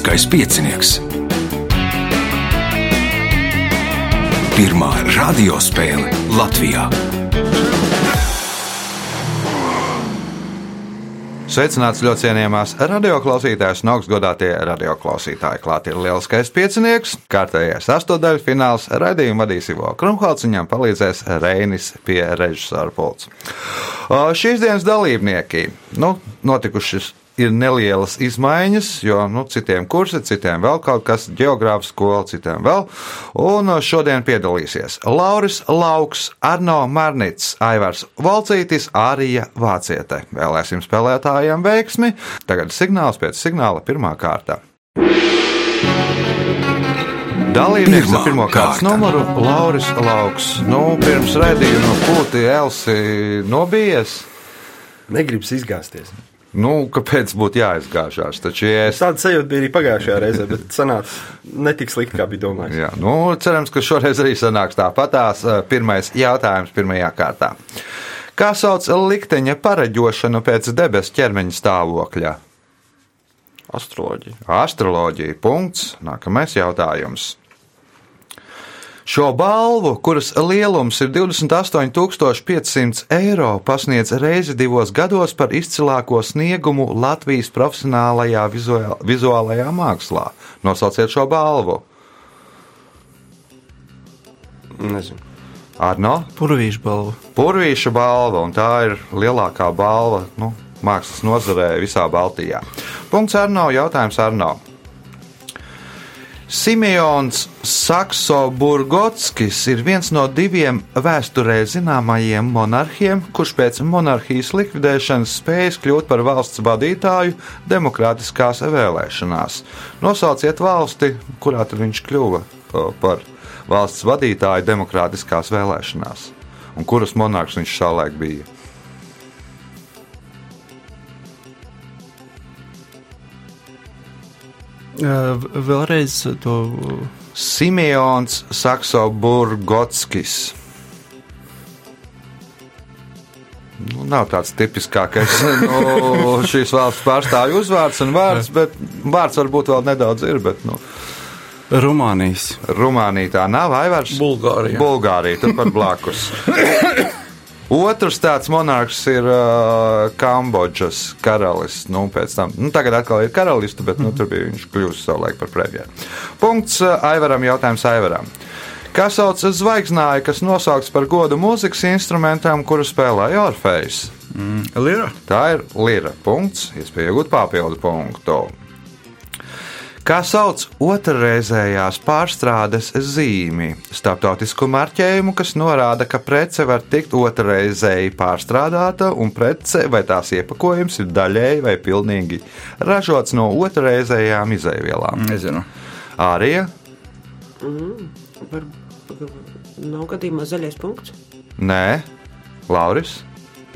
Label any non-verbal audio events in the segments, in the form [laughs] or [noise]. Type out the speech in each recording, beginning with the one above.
Lieliskais piecinieks. Pirmā radiospēle Latvijā. Sveicināts ļoti cienījamās radioklausītājas un augstgadātie radioklausītāji. Klāt ir lieliskais piecinieks, kārtējais astotdaļu fināls. Radījumu vadīs Ivo Krumholts, viņam palīdzēs Reinis pie režisora pults. Šīs dienas dalībnieki nu, notikušas ir nelielas izmaiņas, jo nu, citiem kursi, citiem vēl kaut kas, geogrāfs skola, citiem vēl. Un šodien piedalīsies Lauris Lauks, Arno Marnits, Aivars Valcītis, Ārija Vāciete. Vēlēsim spēlētājiem veiksmi. Tagad signāls pēc signāla pirmā kārta. Dalībnieks Pirmā ar pirmo kārtas kārta. numuru - Lauris Lauks. Nu, pirms redzējuma pūti Elsi nobijies. Negribas izgāzties. Nu, kāpēc būtu jāizgāžās? Taču, ja es Tāda sajūta bija arī pagājušajā reizē, bet sanāca netik slikti, kā bija domājis. Jā, nu, cerams, ka šoreiz arī sanāks tāpatās. Pirmais jautājums pirmajā kārtā. Kā sauc likteņa pareģošanu pēc debesu ķermeņa stāvokļa? Astroloģija. Astroloģija. Punkts. Nākamais jautājums. Šo balvu, kuras lielums ir 28,500 eiro, pasniedz reizi divos gados par izcilāko sniegumu Latvijas profesionālajā vizuāl, vizuālajā mākslā. Nosauciet šo balvu. Nezinu. Arno? Purvīšu balvu. Purvīša balva, un tā ir lielākā balva nu, mākslas nozarē visā Baltijā. Punkts Arno, jautājums Arno. Simeons Saksoburgotskis ir viens no diviem vēsturē zināmajiem monarhiem, kurš pēc monarhijas likvidēšanas spējas kļūt par valsts vadītāju demokrātiskās vēlēšanās. Nosauciet valsti, kurā tad viņš kļuva par valsts vadītāju demokrātiskās vēlēšanās, un kuras monarhs viņš savulaik bija. Vēlreiz to Simeons Saksoburgotskis. Nu, nav tāds tipiskākais [laughs] nu, šīs valsts pārstāvju uzvārds un vārds, bet vārds varbūt vēl nedaudz ir. Bet, nu, Rumānijas. Rumānija tā nav, Aivars. Bulgārija. Bulgārija, turpat blakus. [laughs] Otrs tāds monarhs ir uh, Kambodžas karalis. Nu, tam, nu, tagad atkal ir karalists, bet nu, tur bija viņš kļuvis savulaik par premjeru. Punkts uh, Aivaram, jautājums Aivaram. Kā sauc zvaigznāju, kas nosaukts par godu mūzikas instrumentam, kuru spēlēja Orfejs? Lira. Tā ir lira. Punkts, iespēja iegūt papildu punktu. Kā sauc otrreizējās pārstrādes zīmi? Startautisku marķējumu, kas norāda, ka prece var tikt otrreizēji pārstrādāta, un prece vai tās iepakojums ir daļēji vai pilnīgi ražots no otrreizējām izēvielām. Nezinu. Ārija? Var, nav gadījumā zaļais punkts. Nē, Lauris,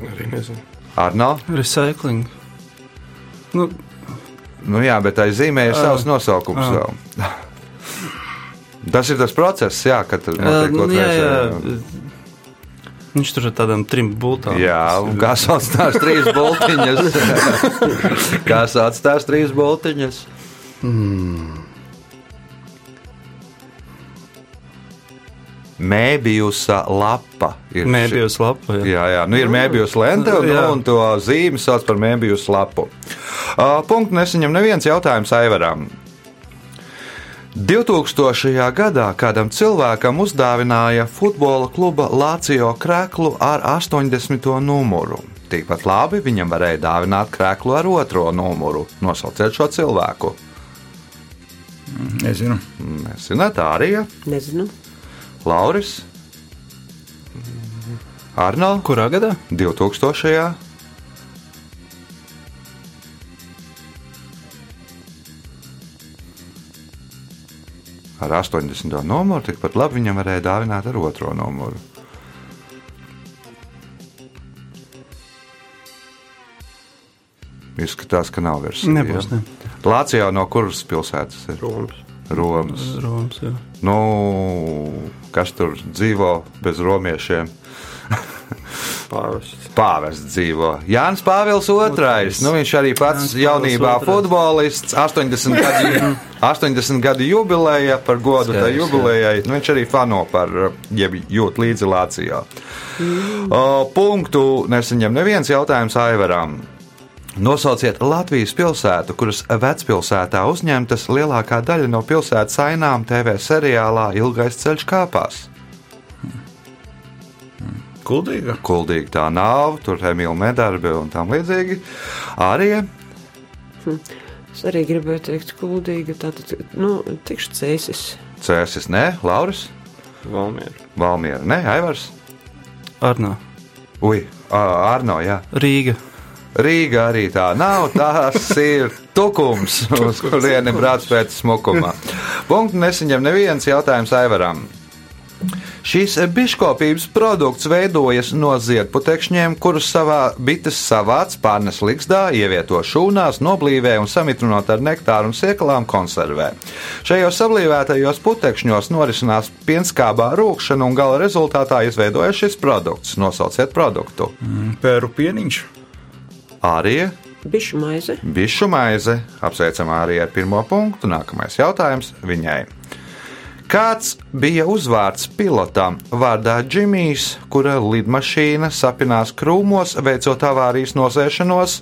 Arī nezinu. Arno. Recycling. Nu, Nu jā, bet tai zīmē ir savs nosaukums vēl. Tas ir tas process, jā, kad tur notiek nu, jā, jā. otrreizējā. Viņš tur ar tādām trim bultām. Jā, un kā sauc tās trīs boltiņas? kā sauc [laughs] tās trīs boltiņas? Mēbijusa lapa. ir Mēbijos lapa. Jā. Jā, jā, nu ir mēbijus lente, un, Jā. un to zīmi sauc par mēbijus lapu. Uh, punktu nesaņem neviens jautājums Aivaram. 2000. gadā kādam cilvēkam uzdāvināja futbola kluba Lācijo krēklu ar 80. numuru. Tikpat labi viņam varēja dāvināt krēklu ar otro numuru. Nosauciet šo cilvēku. Nezinu. Nesināt, arī Nezinu. Lauris. Arno Kurā gadā? 2000. Ar 80. numuru tikpat labi viņam varēja dāvināt ar otro numuru. Izskatās, ka nav versija. Nebūs, ne. Lācijā no kuras pilsētas ir? Romas. Romas. Romas, jā. Nu, kas tur dzīvo bez romiešiem? [laughs] Pāvests. Pāvests dzīvo. Jānis Pāvils II. Nu, viņš arī pats Jānis jaunībā II. futbolists, 80 gadu, 80 gadu jubileja par godu tai Skaidrs, jubilejai. Nu, viņš arī fano par, jeb jūt līdzi Lācijā. O, punktu nesaņem neviens jautājums Aivaram. Nosauciet Latvijas pilsētu, kuras vecpilsētā uzņemtas lielākā daļa no pilsētas ainām TV seriālā Ilgais ceļš kāpās. Kuldīga. Kuldīgi tā nav, tur ir Emīļa medarbi un tam līdzīgi. Arī Es arī gribēju teikt, kuldīga. Tātad, nu, tikšu cēsis. Cēsis, nē, Lauris, Valmiera. Valmiera, nē, Aivars. Arnā. Ui, ā, Arno, jā. Rīga. Rīga arī tā nav. Tas ir tukums, [laughs] uz kurieni brāc pēc smukuma. Punktu nesaņem neviens jautājums Aivaram. Šīs biškopības produkts veidojas no ziedputekšņiem, kurus savā bites savāc, pārnes likstā, ievieto šūnās, noblīvē un samitrinot ar nektāru un sieklām konservē. Šajos sablīvētajos putekšņos norisinās pienskābā rūkšana un gala rezultātā izveidojas šis produkts. Nosauciet produktu. Pēru pieniņš. Arī Bišu maize. Bišu maize. Apsveicam arī ar pirmo punktu. Nākamais jautājums viņai. Kāds bija uzvārds pilotam vārdā Džimijs, kura lidmašīna sapinās krūmos, veicot avārijas nosēšanos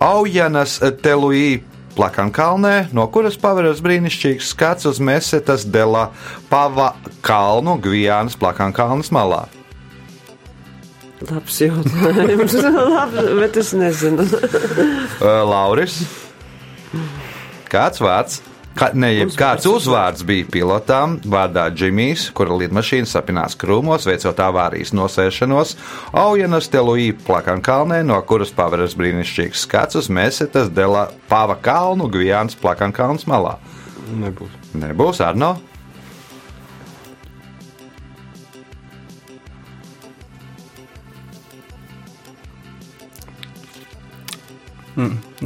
Aujanas Teluī Plakankalnē, no kuras paveras brīnišķīgs skats uz Mesetas Dela Pava kalnu Gvijānas Plakankalnas malā? Labs jautājums. [laughs] Labs, bet es nezinu. [laughs] Uh, Lauris. Kāds vārds? Kā, ne, kāds uzvārds bija pilotam vārdā Džimijs, kura lidmašīna sapinās krūmos, veicot avārijas nosēšanos Aujanas Teluī Plakankalnē, no kuras paveras brīnišķīgs skats uz Mesetas Dela Pava kalnu Gvijānas Plakankalnas malā. Nebūs. Nebūs Arno.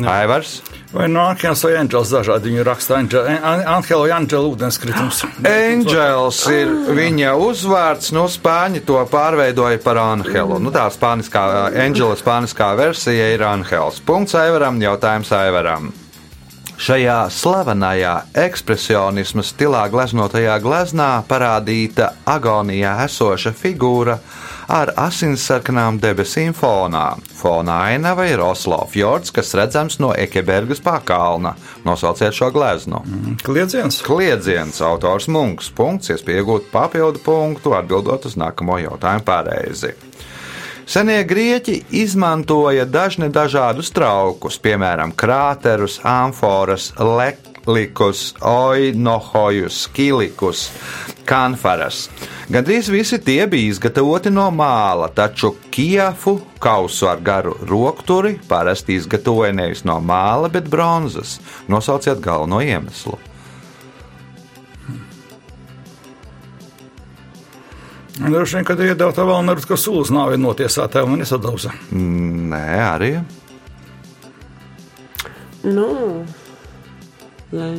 Aivars. Vai no Ankels vai Angels dažādi viņi raksta. Ankela vai Angela ūdenskritums. [gasps] Angels ir viņa uzvārds, no spāņu to pārveidoja par Angelu. Nu, tā spāniskā, Angela spāniskā versija ir Angels. Punkts Aivaram, jautājums Aivaram. Šajā slavenajā ekspresionisma stilā gleznotajā gleznā parādīta agonijā esoša figūra ar asinsarkanām debesīm fonā. Fonā ainava ir Oslo fjords, kas redzams no Ekebergas pakalna. Nosauciet šo gleznu. Kliedziens. Kliedziens, autors Munks. Punkts, iegūt papildu punktu, atbildot uz nākamo jautājumu pareizi. Senie grieķi izmantoja dažne dažādus traukus, piemēram, krāterus, amforas, leklikus, oinohojus, kilikus, kanfaras. Gandrīz visi tie bija izgatavoti no māla, taču kiefu kausu ar garu rokturi parasti izgatavoja nevis no māla, bet bronzas. Nosauciet galveno iemeslu. Droši vien, kad iedod tā vēl nerūs, ka sulas nāvi notiesātā un nesadauza. Nē, arī. Nu, lai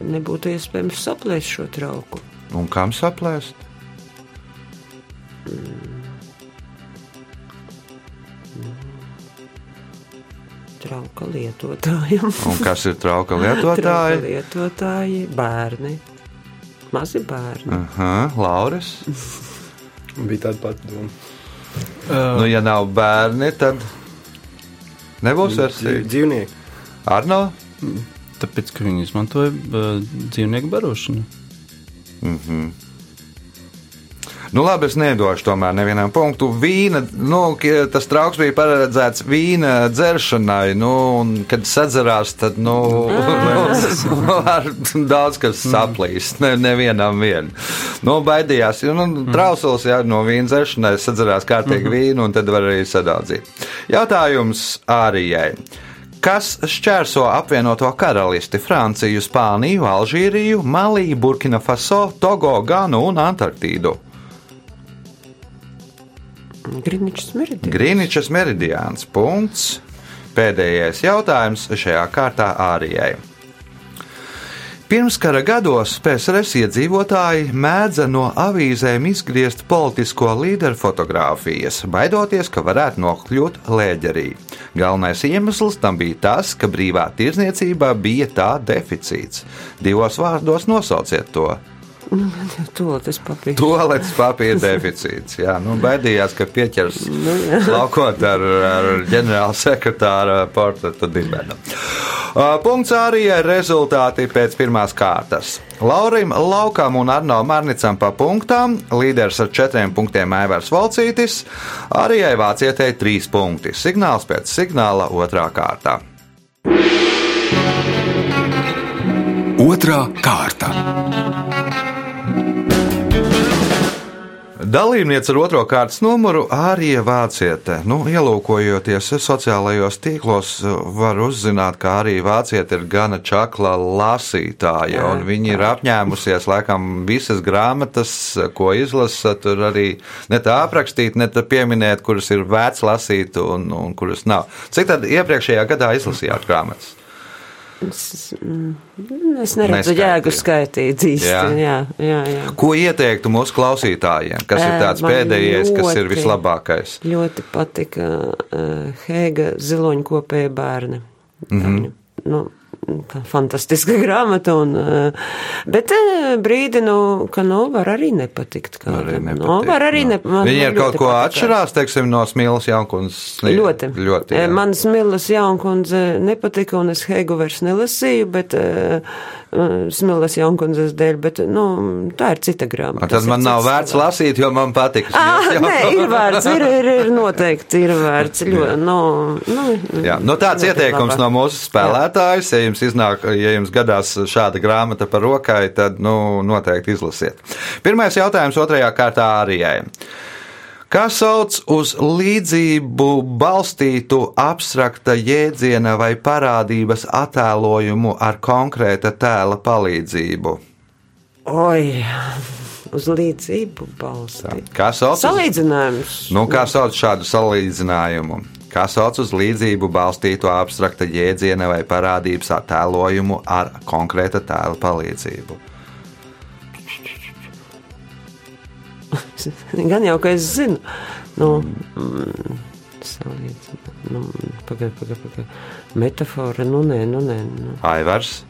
nebūtu iespējams saplēst šo trauku. Un kam saplēst? Trauka lietotājiem. Un kas ir trauka [laughs] Trauka lietotāji? lietotāji, bērni. Mazi bērni. Aha, Lauris. Bija tāda pati doma. Nu, ja nav bērni, tad nebūs versija. Dzīvnieki. Arno? Tāpēc, ka viņi izmantoja uh, dzīvnieku barošanu. Nu, labi, es nedošu tomēr nevienam punktu. Vīna, nu, tas trauks bija paredzēts vīna dzeršanai, nu, un, kad sadzerās, tad, nu, [laughs] [laughs] var daudz kas saplīst, ne, nevienam vien. Nu, baidījās, nu, trausls, jā, no vīna dzeršanai sadzerās kārtīgi vīnu, un tad var arī sadaudzīt. Jautājums Ārijai. Kas šķērso apvienoto karalisti, Franciju, Spāniju, Alžīriju, Maliju, Burkina Faso, Togo, Ganu un Antarktīdu? Griničs meridians. Grīničas meridiāns. Punkts. Pēdējais jautājums šajā kārtā Ārijai. Pirmskara gados PSRS iedzīvotāji mēdza no avīzēm izgriezt politisko līderu fotogrāfijas, baidoties, ka varētu nokļūt lēģerī. Galvenais iemesls tam bija tas, ka brīvā tirzniecībā bija tā deficīts. Divos vārdos nosauciet to. Toaletes papīrs. Toaletes papīra deficīts. Jā, nu, baidījās, ka pieķers laukot ar, ar ģenerāla sekretāra portretu dibenu. Uh, Punkts arī rezultāti pēc pirmās kārtas. Laurim Laukam un Arno Marnicam pa punktām, līderis ar četriem punktiem Aivars Valcītis, arī Vācietei trīs punkti. Signāls pēc signāla otrā kārtā. Otra kārta. Dalībniece ar otro kārtas numuru Ārija Vāciete. Nu, ielūkojoties sociālajos tīklos, var uzzināt, ka arī Vāciete ir gana čakla lasītāja, Jā, un viņi ir apņēmusies laikam visas grāmatas, ko izlasa, tur arī ne tā aprakstīt, ne tā pieminēt, kuras ir vērts lasīt un, un kuras nav. Cik tad iepriekšējā gadā izlasījāt grāmatas? Es, mm, es neredzu jēgu skaitīt īsti. Jā. Jā, jā, jā. Ko ieteiktu mūsu klausītājiem? Kas ir Ē, tāds pēdējais, kas ir ļoti- vislabākais? Ļoti patika Hēga ziloņkopēja bērni. Mm. -hmm. nu, fantastiska [laughs] grāmata, un, uh, bet uh, brīdi, nu, ka nu, var arī nepatikt. Arī Kādam. nepatīk, nu, var arī ne, man, Viņi ar kaut ko patika. atšķirās, teiksim, no Smīlas Jaunkundas. Ļoti. ļoti Eh, jā. Man Smillas jaunkundze nepatika, un es Heigu vairs nelasīju, bet uh, Smillas jaunkundzes dēļ, bet, nu, tā ir cita grāmata. Tad man nav vērts cilvēks. lasīt, jo man patīk. Ah, nē, ir vērts, ir, ir, ir noteikti, ir vērts. Ļoti, nu, nu, Jā, nu tāds ieteikums labāk. no mūsu spēlētājas. Ja jums, iznāk, ja jums gadās šāda grāmata par rokai, tad nu, noteikti izlasiet. Pirmais jautājums otrajā kārtā Arijai. Kā sauc uz līdzību balstītu abstrakta jēdziena vai parādības attēlojumu ar konkrēta tēla palīdzību? Oi, uz līdzību balstīt. Kā sauc? Salīdzinājums. Nu, kā sauc šādu salīdzinājumu? Kā sauc uz līdzību balstītu abstrakta jēdziena vai parādības attēlojumu ar konkrēta tēla palīdzību? [laughs] Gan jau, ka es zinu. Nu, mm, salīdzināt. Nu, pagaid, pagaid, pagaid. Metafora, nu nē, nu nē. Nu. Aivars,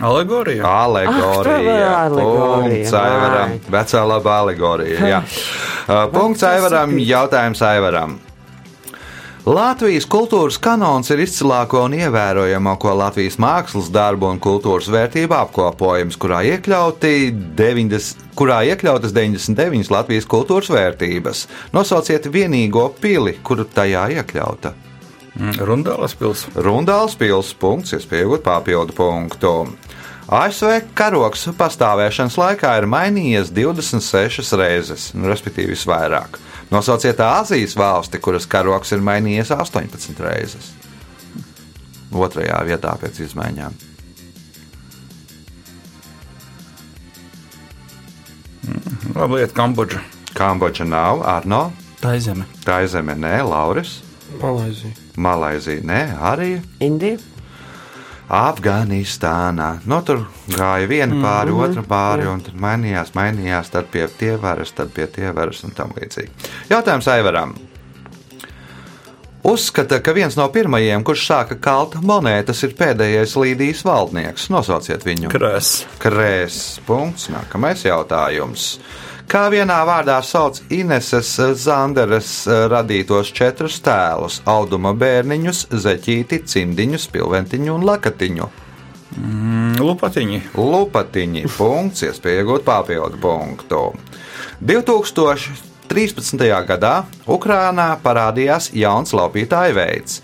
Alegorija. Tā alegorija. alegorija. Punkts Aivaram. Vecā laba alegorija. Jā. [laughs] Punkts Aivaram. Jautājums Aivaram. Latvijas kultūras kanons ir izcilāko un ievērojamāko Latvijas mākslas darbu un kultūras vērtību apkopojums, kurā, iekļauti 90, kurā iekļautas 99 Latvijas kultūras vērtības. Nosauciet vienīgo pili, kuru tajā iekļauta. Rundālas pils. Rundāls pils punkts, iespējot papildu punktu. ASV karoks pastāvēšanas laikā ir mainījies 26 reizes, nu, respektīvi visvairāk. Nosauciet Āzijas valsti, kuras karoks ir mainījies 18 reizes. Otrajā vietā pēc izmaiņām. Labi, iet Kambodža. Kambodža nav, Arno, Tā ir zeme. tā ir zeme, nē, Lauris, Malaizija. Malaizija, nē, arī Indija. Afganistānā. Nu, tur gāja viena pāri, mm -hmm. otra pāri, un tad mainījās, mainījās, tad pie tievaras, tad pie tievaras un tam līdzīgi. Jautājums Aivaram. Uzskata, ka viens no pirmajiem, kurš sāka kalt monētas, ir pēdējais līdijas valdnieks. Nosauciet viņu. Krēs. Krēs. Punkts. Nākamais jautājums. Kā vienā vārdā sauc Ineses Zanderes eh, radītos četrus tēlus - auduma bērniņus, zeķīti, cimdiņus, pilventiņu un lakatiņu? Mm, Lupatiņi. Lupatiņi. [laughs] Punkts, iespēja iegūt papildu punktu. 2013. gadā Ukrānā parādījās jauns laupītāju veids.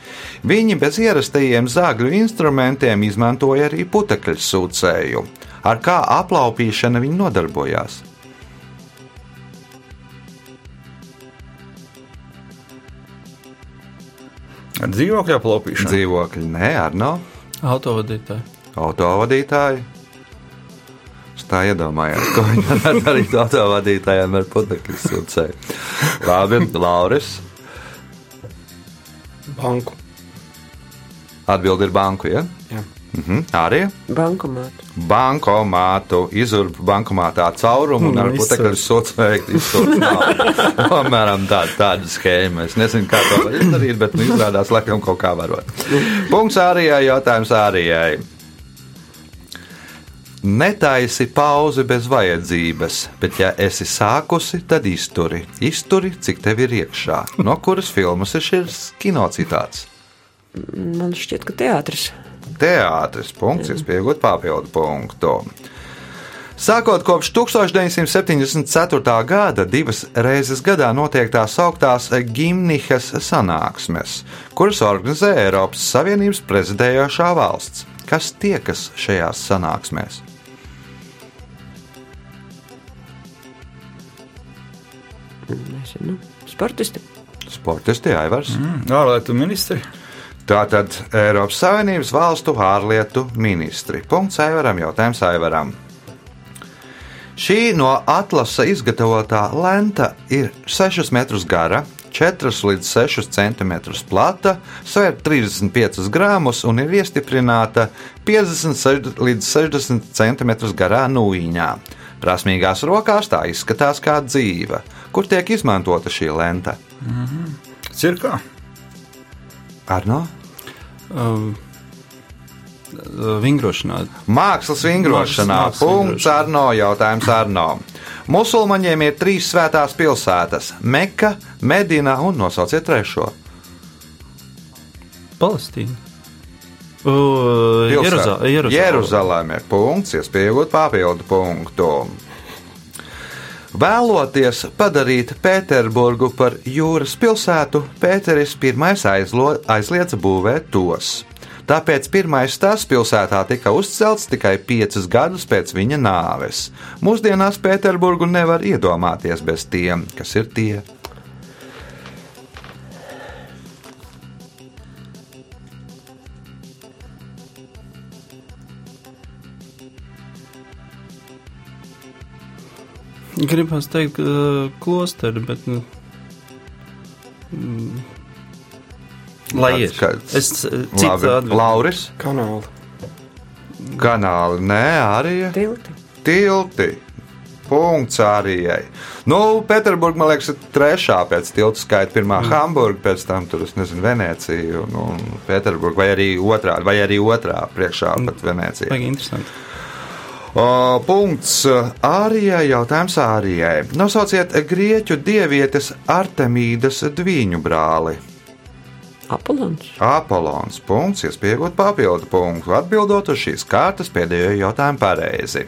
Viņi bez ierastajiem zāģu instrumentiem izmantoja arī putekļu sūcēju. Ar kā aplaupīšana viņi nodarbojās? Ar dzīvokļu aplaupīšanu. Dzīvokļi, nē, ar no Autovadītāji. autovadītāju. Es tā iedomājos, ko viņi varētu darīt autovadītājiem ar putekļu sūcēju. Labi, Lauris. Banku. Atbildi ir banku, ja? Jā. Mhm, arī Bankomātu. bankomātu, izurbu bankomātā caurumu un ar izsurt. putekļu sots veikt izsurt naudu. [laughs] Apmēram tā, tāda schēma. Es nezinu, kā to var izdarīt, bet nu, izrādās, laikam kaut kā varot. Punkts ārijai, jautājums ārijai. Netaisi pauzi bez vajadzības, bet, ja esi sākusi, tad izturi. Izturi, cik tev ir iekšā. No kuras filmas ir šis kinocitāts? Man šķiet, ka teātris. Teātris punkts, iespējot papildu punktu. Sākot kopš 1974. gada, divas reizes gadā notiek tā sauktās Gimnihas sanāksmes, kuras organizē Eiropas Savienības prezidējošā valsts. Kas tiekas šajās sanāksmēs? Nezinu. Sportisti. Sportisti Aivars. Mm. Ārlietu ministri. Tātad Eiropas Savienības valstu ārlietu ministri. Punkts Aivaram, jautājums Aivaram. Šī no atlasa izgatavotā lenta ir 6 metrus gara, 4 līdz 6 cm plata, svēr 35 gramus un ir iestiprināta 50 līdz 60 cm garā nūjiņā. Prasmīgās rokās tā izskatās kā dzīve, kur tiek izmantota šī lenta. Cirkā. Arno? Um, vingrošanā. Mākslas vingrošanā. Mākslas Punkts vingrošanā. Arno. Jautājums Arno. Musulmaņiem ir trīs svētās pilsētas - Meka, Medina un nosauciet trešo. Palestīna. Uh, Jeruzālē. Jeruzaleme. Punkts, iespējot papildu punktu. Vēloties padarīt Pēterburgu par jūras pilsētu, Pēteris I aizlo, aizliedza būvēt tos. Tāpēc pirmais tas pilsētā tika uzcelts tikai piecus gadus pēc viņa nāves. Mūsdienās Pēterburgu nevar iedomāties bez tiem, kas ir tie. Gribās teikt, uh, klosteri, bet. Nu, Lai Kāds- ir. kāds- Es uh, citu. Lauris, Kanāli. kanāli, nē, arī Tilti. tilti. Punkts arī. Nu, Pēterburgā, man liekas, ir trešā pēc tiltu skaita. Pirmā mm. Hamburga, pēc tam tur, es nezinu, Venecija un, un Pēterburgā, vai arī otrā, vai arī otrā priekšā pat Venecija. Baigi interesanti. O, punkts Ārijai, jautājums Ārijai. Nosauciet grieķu dievietes Artemīdas dviņu brāli. Apolons. Apolons. Punkts, iespējot papildu punktu. Atbildot uz šīs kārtas pēdējo jautājumu pareizi.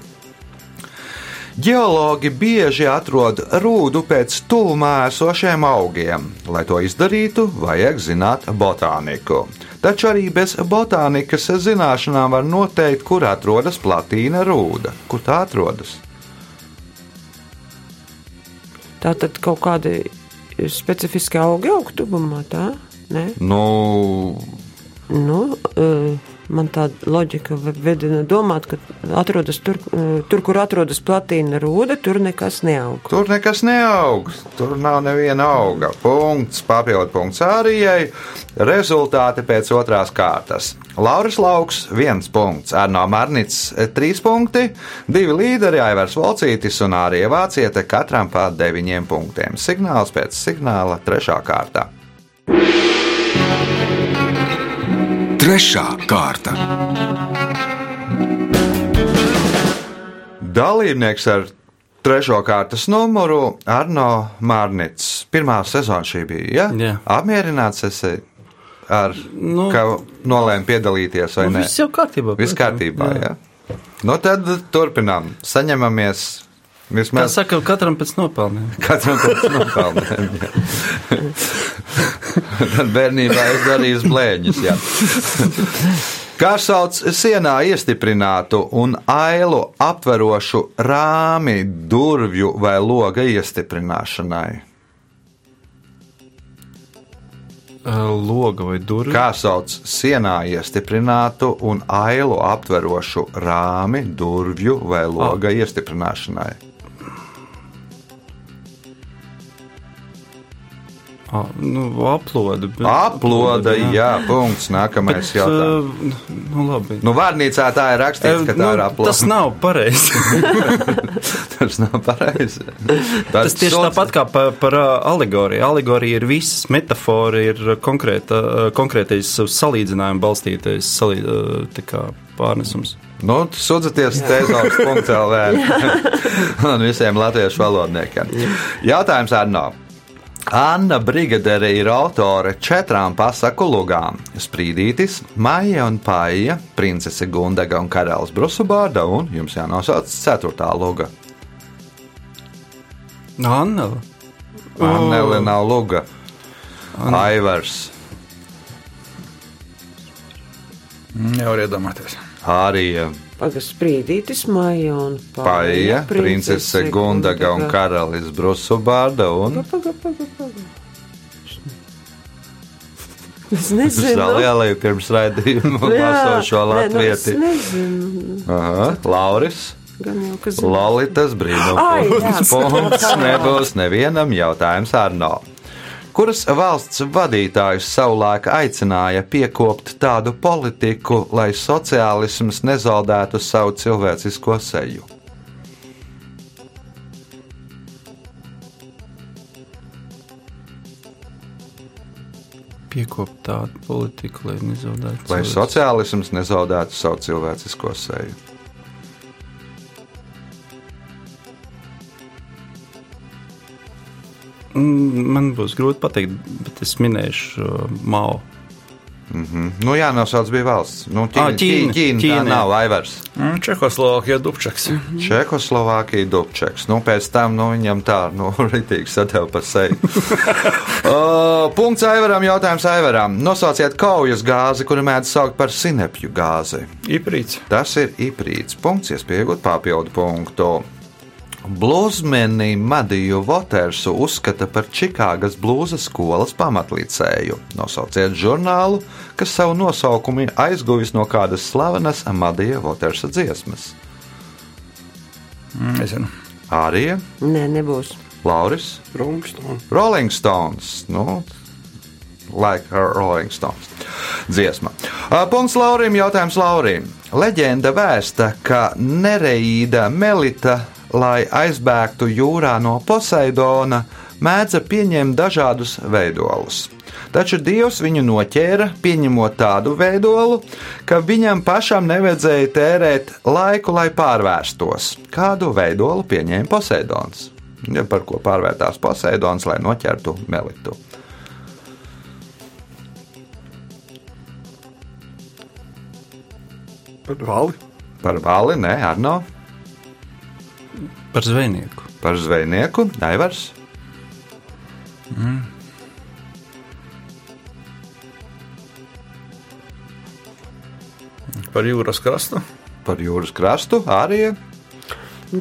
Geologi bieži atrod rūdu pēc tuvumā esošiem augiem. Lai to izdarītu, vajag zināt botāniku. Taču arī bez botānikas zināšanām var noteikt, kur atrodas platīna rūda. Kur tā atrodas? Tā tad kaut kādi specifiski augi aug tuvumā, tā? Nē? Nu, Nu, uh, man tāda loģika vedina domāt, ka atrodas tur, uh, tur, kur atrodas platīna rūda, tur nekas neaug. tur nekas neaug. Tur nav neviena auga. Punkts, papildu punkts Ārijai. Rezultāti pēc otrās kārtas. Lauris Lauks, viens punkts, Arno Marnits, trīs punkti, divi līderi, Aivars Volcītis un Ārija Vāciete, katram pa deviņiem punktiem. Signāls pēc signāla trešā kārta. Trešā kārta. Dalībnieks ar trešo kārtas numuru Arno Mārnits. Pirmā sezona šī bija. Ja? Jā. Apmierināts esi ar Nu, ka nolēma piedalīties vai Nu, ne? viss jau kārtībā. Viss kārtībā, jā. jā. Nu tad turpinām. Saņemamies. Kā Vismaz saka, katram pēc nopelniem. [laughs] katram pēc nopelniem. [laughs] Tad bērnībā es darīju blēņus. jā. Kā sauc sienā iestiprinātu un ailu aptverošu rāmi durvju vai loga iestiprināšanai? Loga vai durvis? Kā sauc sienā iestiprinātu un ailu aptverošu rāmi durvju vai loga iestiprināšanai? A, nu, aploda. Bet, Aploda, jā, punkts. Nākamais Bet, jautājums. uh, nu, labi. Nu, vārnīcā tā ir rakstīts, ka tā ir aploda. [laughs] tas nav pareizi. tas nav pareizi. Tas tieši tāpat kā par, par ā, alegoriju. Alegorija ir viss, metafora ir konkrēta, konkrētais uz salīdzinājumu balstītais salī, pārnesums. Nu, sūdzieties Tēzons. LV [laughs] un visiem latviešu valodniekiem. Jautājums Arno. Anna Brigadere ir autore četrām pasaku lugām - Sprīdītis, Maija un Paija, Princese Gundaga un Karalis Brusubārda, un jums jānosauc ceturtā luga. Anna. Annele nav luga. Aivars, Mm, Jau var iedomāties. Pagaidām, sprīdītis, maija un Paija, Princese Gundaga un Karalis Brusubārda un Pagaidām, pagaidām, pagaidām. [laughs] Es nezinu. Zalielai pirms raidījuma Jā, vasošo nē, nu, Es latvieti. nezinu. Aha, Lauris. Gan jau, ka zinu. Lolitas Ai, brīnums. jā. Punkts nebūs nevienam jautājums Arno. Kuras valsts vadītājus savulaik aicināja piekopt tādu politiku, lai sociālisms nezaudētu savu cilvēcisko seju? Piekopt tādu politiku, lai nezaudētu. Lai sociālisms nezaudētu savu cilvēcisko seju. Man būs grūti pateikt, bet es minēšu uh, Mao. Nu, jā, nosauc bija valsts. Nu, Ķīna, Ā, Ķīna, Ķīna, Ķīna, tā Ķīna, jā. nav Aivars. Mm, Čehoslovākija Dubčaks. Čehoslovākija Dubčeks. Nu, pēc tam nu, viņam tā, nu, [laughs] ritīgi sadeva pa seju. [laughs] uh, punkts Aivaram, jautājums Aivaram. Nosauciet kaujas gāzi, kuru mēdz saukt par sinepju gāzi. Iprīts. Tas ir iprīts. Punkts, iespējot papildu punktu. Blūzmeni Madiju Votersu uzskata par Čikāgas blūza skolas pamatlicēju. Nosauciet žurnālu, kas savu nosaukumu ir aizguvis no kādas slavenas Madija Votersa dziesmas. Mm, Nezinu. Ārija, Nē, nebūs. Lauris, Rungstone. Rolling Stones. Nu, Like a Rolling Stones. Dziesma. Punkts Laurim, jautājums Laurim. Leģenda vēsta, ka Nereīda Melita, lai aizbēgtu jūrā no Poseidona, mēdza pieņemt dažādus veidolus. Taču Dievs viņu noķēra, pieņemot tādu veidolu, ka viņam pašam nevajadzēja tērēt laiku, lai pārvērstos. Kādu veidolu pieņēma Poseidons? Ja par ko pārvērtās Poseidons, lai noķertu Melitu? Par vali. Par vali, nē, Arno, Par zvejnieku. par zvejnieku, Aivars. Par jūras krastu. Par jūras krastu, arī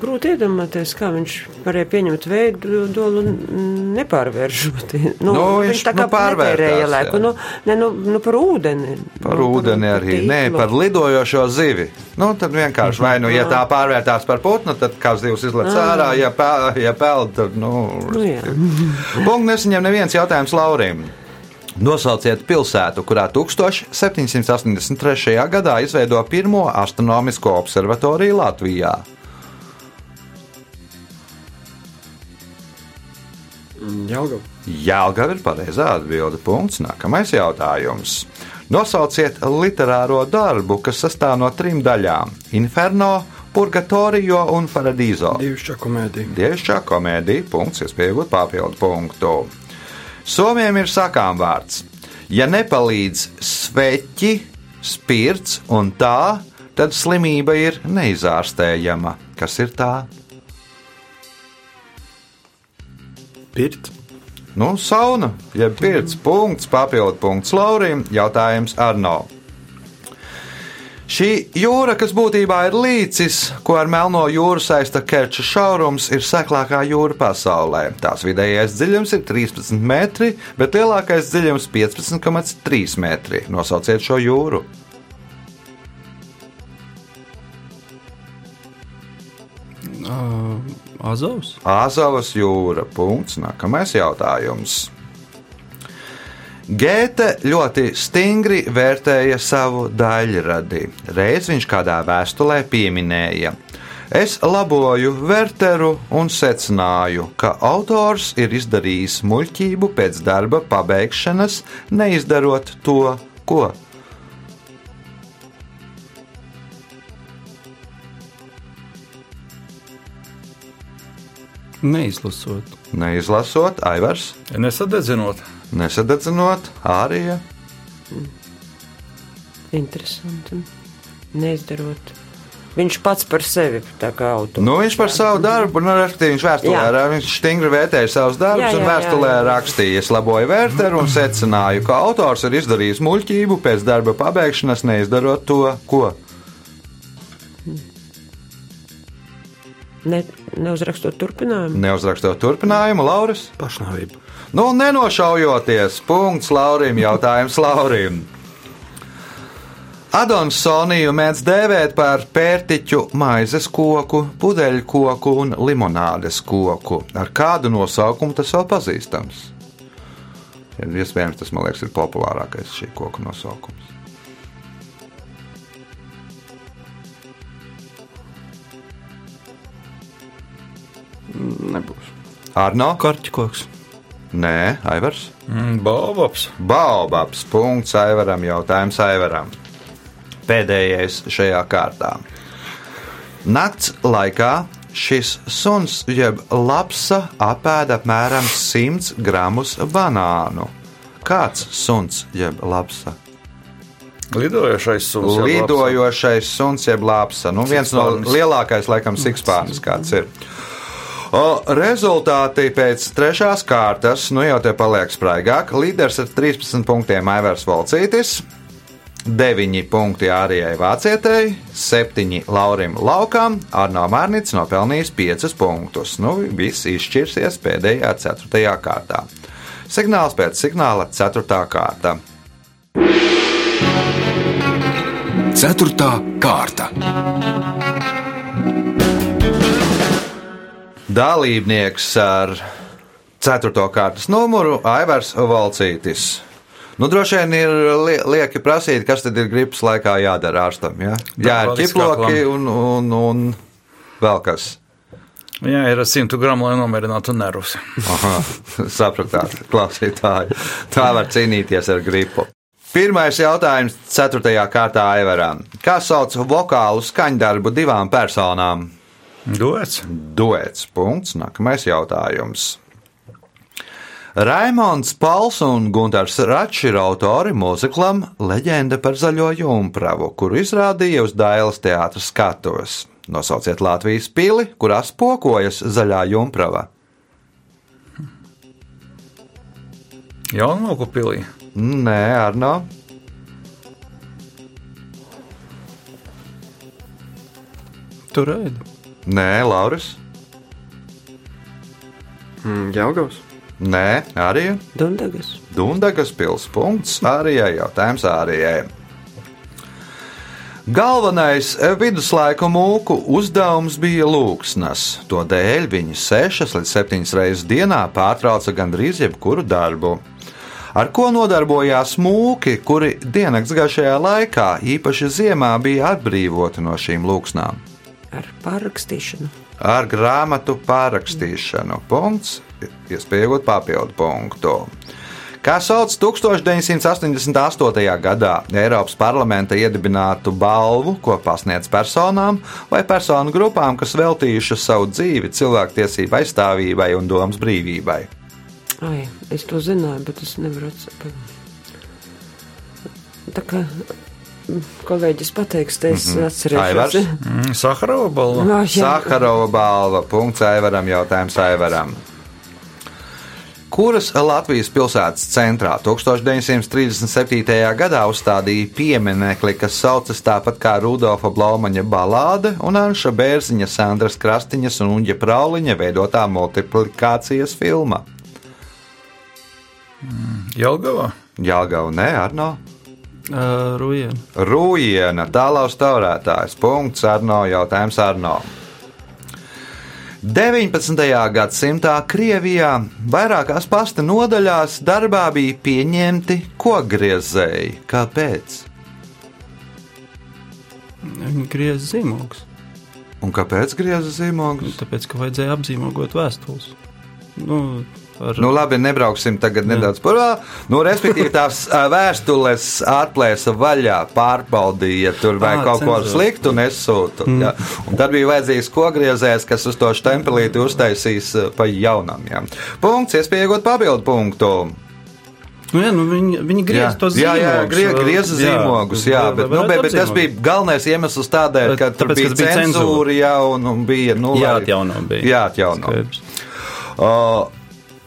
Grūti iedomāties, kā viņš varēja pieņemt veidu nepārvēršot. Nu, Nu, viņš, viņš tā kā nu, pārvērtēja jā. Nu, ne, nu, nu, par ūdeni. par nu, ūdeni arī. tīklu. Nē, par lidojošo zivi. Nu, tad vienkārši vai nu, ja tā pārvērtās par putnu, tad kā zivs izlec ārā, ja, pē, ja peld, tad, nu, Nu. [laughs] Punkts nesaņem neviens jautājums Laurim. Nosauciet pilsētu, kurā 1783. gadā izveido pirmo astronomisko observatoriju Latvijā. Jelgava. Jēlgava ir pareizā atbilde. Punkts. Nākamais jautājums. Nosauciet literāro darbu, kas sastāv no trim daļām - Inferno, Purgatorio un Paradiso. Dievišķā komēdija. Dievišķā komēdija, punkts, iespējot papildu punktu. Somiem ir sakām vārds. Ja nepalīdz sveķi, spirts un tā, tad slimība ir neizārstējama. Kas ir tā? Pirt. Nu, sauna, jeb pirts punkts, papildu punkts Laurim, jautājums Arno. Šī jūra, kas būtībā ir līcis, ko ar Melno jūru saista Kerča šaurums, ir seklākā jūra pasaulē. Tās vidējais dziļums ir 13 metri, bet lielākais dziļums - 15,3 metri. Nosauciet šo jūru. Uh, Azovs. Āzavas jūra. Punkts. Nākamais jautājums. Gēte ļoti stingri vērtēja savu daļradi. Reiz viņš kādā vēstulē pieminēja: Es laboju Werteru un secināju, ka autors ir izdarījis muļķību pēc darba pabeigšanas, neizdarot to, ko. Neizlasot. Neizlasot, Aivars, Nesadedzinot. nesadedzinot, Ārija. Interesanti. Neizdarot. Viņš pats par sevi autors. Nu, viņš par savu darbu, nu, respektīvi, viņš vēstulē, ra- viņš stingri vērtēja savus darbus, Jā, un jā, vēstulē jā, jā. rakstīja, es laboju vērtēru un secināju, ka autors ir izdarījis muļķību pēc darba pabeigšanas, neizdarot to, ko. Ne, neuzrakstot turpinājumu. Neuzrakstot turpinājumu, Lauris. Pašnāvība. Nu, nenošaujoties, punkts Laurim, jautājums Laurim. Adonsoniju mēdz dēvēt par pērtiķu maizes koku, pudeļu koku un limonādes koku. Ar kādu nosaukumu tas vēl pazīstams? Ja, iespējams, tas, man liekas, ir populārākais šī koku nosaukums. Arno? Karķikoks. Nē, Aivars. Mm, Baobabs. Baobabs. Punkts Aivaram. Jautājums Aivaram. Pēdējais šajā kārtā. Nakts laikā šis suns jeb lapsa apēda apmēram 100 gramus banānu. Kāds suns jeb lapsa? Lidojošais suns. Lidojošais suns jeb lapsa. Nu, viens no lielākais, laikam, sikspārnis kāds ir. O, rezultāti pēc trešās kārtas, nu jau te paliek spraigāk. Līderis ar 13 punktiem Aivars Volcītis, 9 punkti Ārijai Vācietei, 7 Laurim Laukam, Arno Mārnits nopelnījis 5 punktus. Nu, viss izšķirsies pēdējā 4. kārtā. Signāls pēc signāla 4. kārta. Ceturtā kārta. Dalībnieks ar 4. kārtas numuru Aivars Valcītis. Nu, droši vien ir li lieki prasīt, kas tad ir gripas laikā jādara ārstam. Ja? Jā, ir ķiploki un, un, un vēl kas. Jā, ir 100 gramu, lai nomierinātu nervus. Aha, sapratāt, klausītāji. Tā var cīnīties ar gripu. Pirmais jautājums 4. kārtā Aivaram. Kā sauc vokālu skaņdarbu divām personām? Dots. Duets. Punkts. Nākamais jautājums. Raimons Pals un Gunārs Račs ir autori mūziklam Leģenda par zaļo jumpravu, kuru izrādīja uz Dailas teātras skatuves. Nosauciet Latvijas pili, kurā spokojas zaļā jumprava. Jaunmoku pilī. Nē, Arno. Tur ēd. Nē, Lauris. Mm, Jaugavs. Nē, arī Dundagas. Dundagas pils. Punkts arī jautājums arī. Galvenais viduslaiku mūku uzdevums bija lūksnas. To dēļ viņi sešas līdz septiņas reizes dienā pārtrauca gandrīz jebkuru darbu. Ar ko nodarbojās mūki, kuri diennakts gaišajā laikā, īpaši ziemā, bija atbrīvoti no šīm lūksnām? Ar pārrakstīšanu. Ar grāmatu pārrakstīšanu. Punkts, iespēja iegūt papildu punktu. Kā sauc 1988. gadā Eiropas parlamenta iedibinātu balvu, ko pasniedz personām vai personu grupām, kas veltījušas savu dzīvi cilvēktiesību aizstāvībai un domas brīvībai? Ai, es to zināju, bet es nevaru atcerēties. Tā kā kolēģis pateiks, te es atcerēšos. Aivars? Mm, Saharova balva. Ah, jā. Sakarova balva. Punkts Aivaram. Jautājums Aivaram. Kuras Latvijas pilsētas centrā 1937. gadā uzstādīja pieminekli, kas saucas tāpat kā Rudolfa Blaumaņa balāde un Anša Bērziņa, Sandras Krastiņas un Uģa Prauliņa veidotā multiplikācijas filma? Jelgavā. Jāgau, nē, Arno. Uh, Rujien. Rūjiena, tālāk taurētājs. Punkts Arno, jautājums Arno. 19. gadsimtā Krievijā vairākās pasta nodaļās darbā bija pieņemti kokgriezēji. Kāpēc? Viņi griez zīmogus. Un kāpēc grieza zīmogus? Tāpēc, ka vajadzēja apzīmogot vēstules. Nu, ar, Nu, labi, nebrauksim tagad nedaudz par vēl. Nu, respektīvi, tās vēstules atplēsa vaļā, pārbaudīja, tur vai Ā, kaut ko sliktu nesūta. Mm. Ja. Un tad bija vajadzīgs kogriezējs, kas uz to stempelīti uztaisīs pa jaunam. Ja. Punkts, iespējot papildu punktu. nu, jā, nu, viņi, viņi griez tos jā, jā, zīmogus. grie, grieza zīmogus, jā, bet, nu, bet, bet tas bija galvenais iemesls tādēļ, ka tur bija cenzūra, jā, un, un bija, nu, Jāatjauno bija. Jāatjauno. Skaidrs.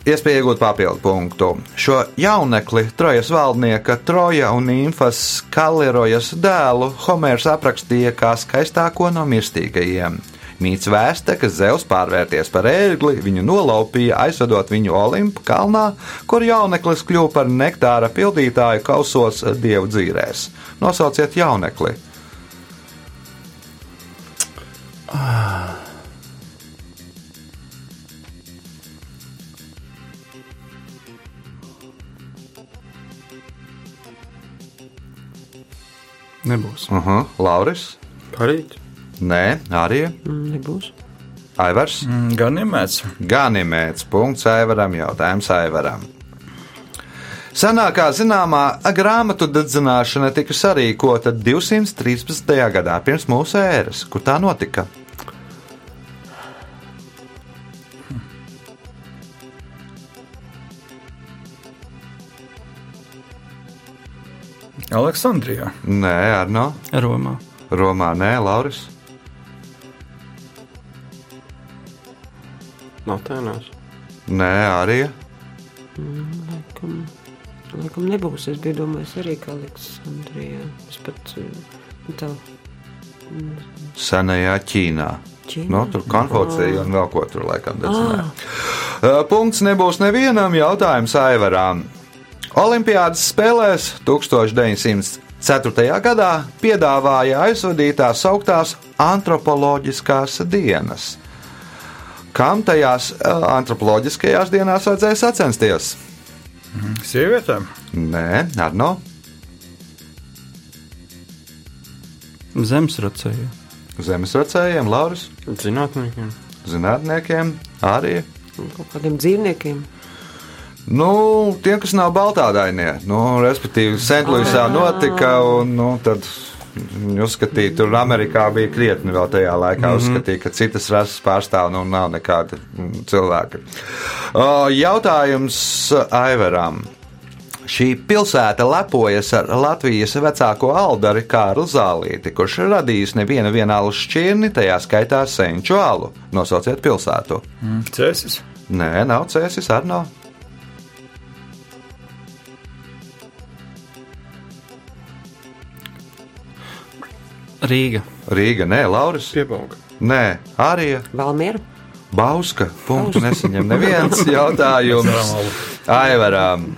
Iespēja iegūt papildu punktu. Šo jaunekli, trojas valdnieka Troja un Infas Kalirojas dēlu Homērs aprakstīja kā skaistāko no mirstīgajiem. Mīts vēsta, ka Zeus pārvērties par ērgli, viņu nolaupīja, aizvedot viņu Olimpu kalnā, kur jauneklis kļuva par nektāra pildītāju kausos dievu dzīrēs. Nosauciet jaunekli! Nebūs. Uh -huh. Lauris? Parīt. Nē, arī Mm, Nebūs. Aivars. Mm, Gan iemēts. Ganimēts. Punkts Aivaram. Jautājums Aivaram. Senākā zināmā grāmatu dedzināšana tika sarīkota 213. gadā pirms mūsu ēras, kur tā notika. Aleksandrijā. Nē, Arno, Romā. Romā, nē, Lauris. Matēnās. Nē, arī. Laikam, laikam nebūs. Es biju domājis arī, ka Aleksandrijā. Es pat eh, tā. Senajā Ķīnā. Ķīnā? Nu, tur konfūcija un vēl ko tur laikam dedzināja. Uh, Punkts nebūs nevienam jautājumam Aivarām. Olimpiādas spēlēs 1904. gadā piedāvāja aizvadīt tās augtās antropoloģiskās dienas. Kam tajās antropoloģiskajās dienās vajadzēja sacensties? Sievietēm. Nē, Arno. Zemesracēju. Zemesvecējiem, Lauris, Zinātniekiem. zinātniekiem, arī. Kaut kādiem dzīvniekiem. Nu, tiem, kas nav baltādainie, nu, respektīvi, Sentlūisā notika, un nu, tad uzskatīja, tur Amerikā bija krietni vēl tajā laikā, mm -hmm. uzskatīja, ka citas rases pārstāv, nu, nav nekādi mm, cilvēki. O, Jautājums Aivaram. Šī pilsēta lepojas ar Latvijas vecāko aldari Kārlu Zālīti, kurš ir radījis nevienu vienālu šķirni, tajā skaitā senču alu. Nosauciet pilsētu. Mm. Cēsis. Nē, nav cēsis, ar nav. Rīga. Rīga, nē, Lauris. Piebauga. Nē, arī Valmiera. Bauska. Punktu nesaņem neviens [laughs] jautājums. Aivarām.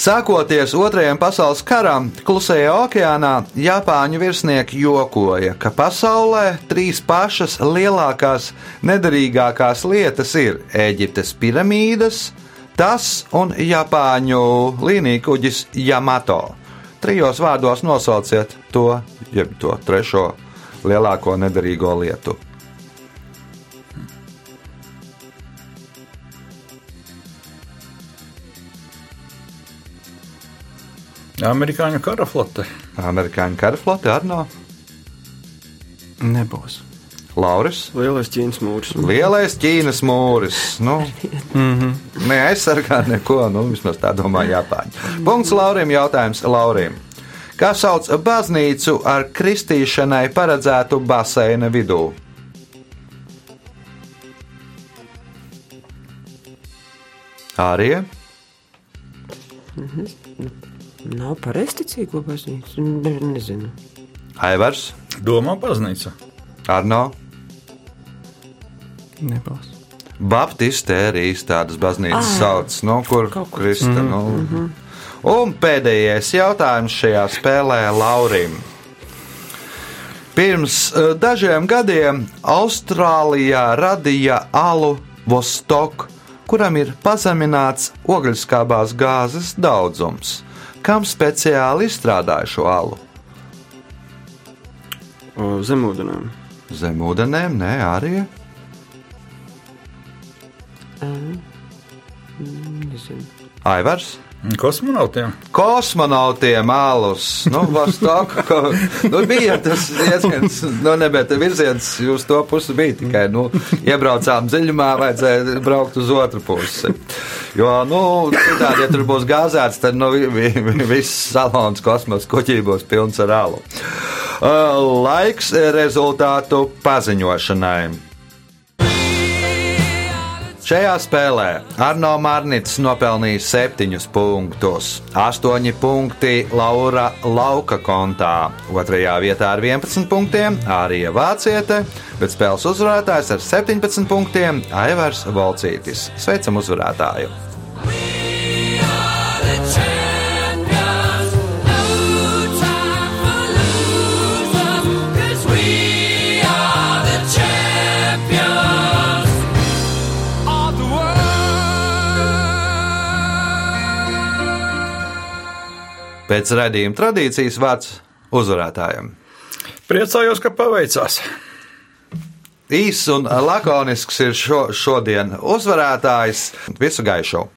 Sākoties Otrajam pasaules karam, Klusajā okeānā Japāņu virsnieki jokoja, ka pasaulē trīs pašas lielākās nederīgākās lietas ir Eģiptes piramīdas, tas un Japāņu līnijkuģis Yamato. Trijos vārdos nosauciet to, jeb to trešo lielāko nederīgo lietu. Amerikāņu kara flote. Amerikāņu karaflote Arno, Nebūs. Lauris. Lielais Ķīnas mūris. Lielais Ķīnas mūris. Nu, [laughs] mm -hmm. Neaizsargā neko, nu, vismaz tā domā Japāņi. Punkts Laurim, jautājums Laurim. Kā sauc baznīcu ar kristīšanai paredzētu baseina vidū? Arī Nav pareizticīgo baznīcu. Ne, nezinu. Aivars, Domā baznīca. Arno, Nebūs. Baptisti arī tādas baznīcas sauc, nu, kur Kaut kur. Krista. Nu. Un pēdējais jautājums šajā spēlē Laurim. Pirms eh, dažiem gadiem Austrālijā radīja alu Vostok, kuram ir pazemināts ogļskābās gāzes daudzums. Kam speciāli izstrādāja šo alu? Zemūdenēm. Zemūdenēm, nē, arī. Nezinu. Aivars. Kosmonautiem. Kosmonautiem alus. Nu, Vostok, ko, nu, bija tas diezgan, nu, nebēt virziens, jūs to pusi bija tikai, nu, iebraucām dziļumā, vajadzēja braukt uz otru pusi. Jo, nu, citādi, ja tur būs gāzēts, tad, nu, vi, vi, viss salons kosmos kuģī būs pilns ar alu. Laiks rezultātu paziņošanai. Šajā spēlē Arno Marnits nopelnīja 7 punktus, 8 punkti Laura Lauka kontā, otrajā vietā ar 11 punktiem Ārija Vāciete, bet spēles uzvarētājs ar 17 punktiem Aivars Volcītis. Sveicam uzvarētāju! Pēc raidījuma tradīcijas vārds uzvarētājiem. Priecājos, ka paveicās. Īss un lakonisks ir šo, šodien uzvarētājs. Visu gaišu!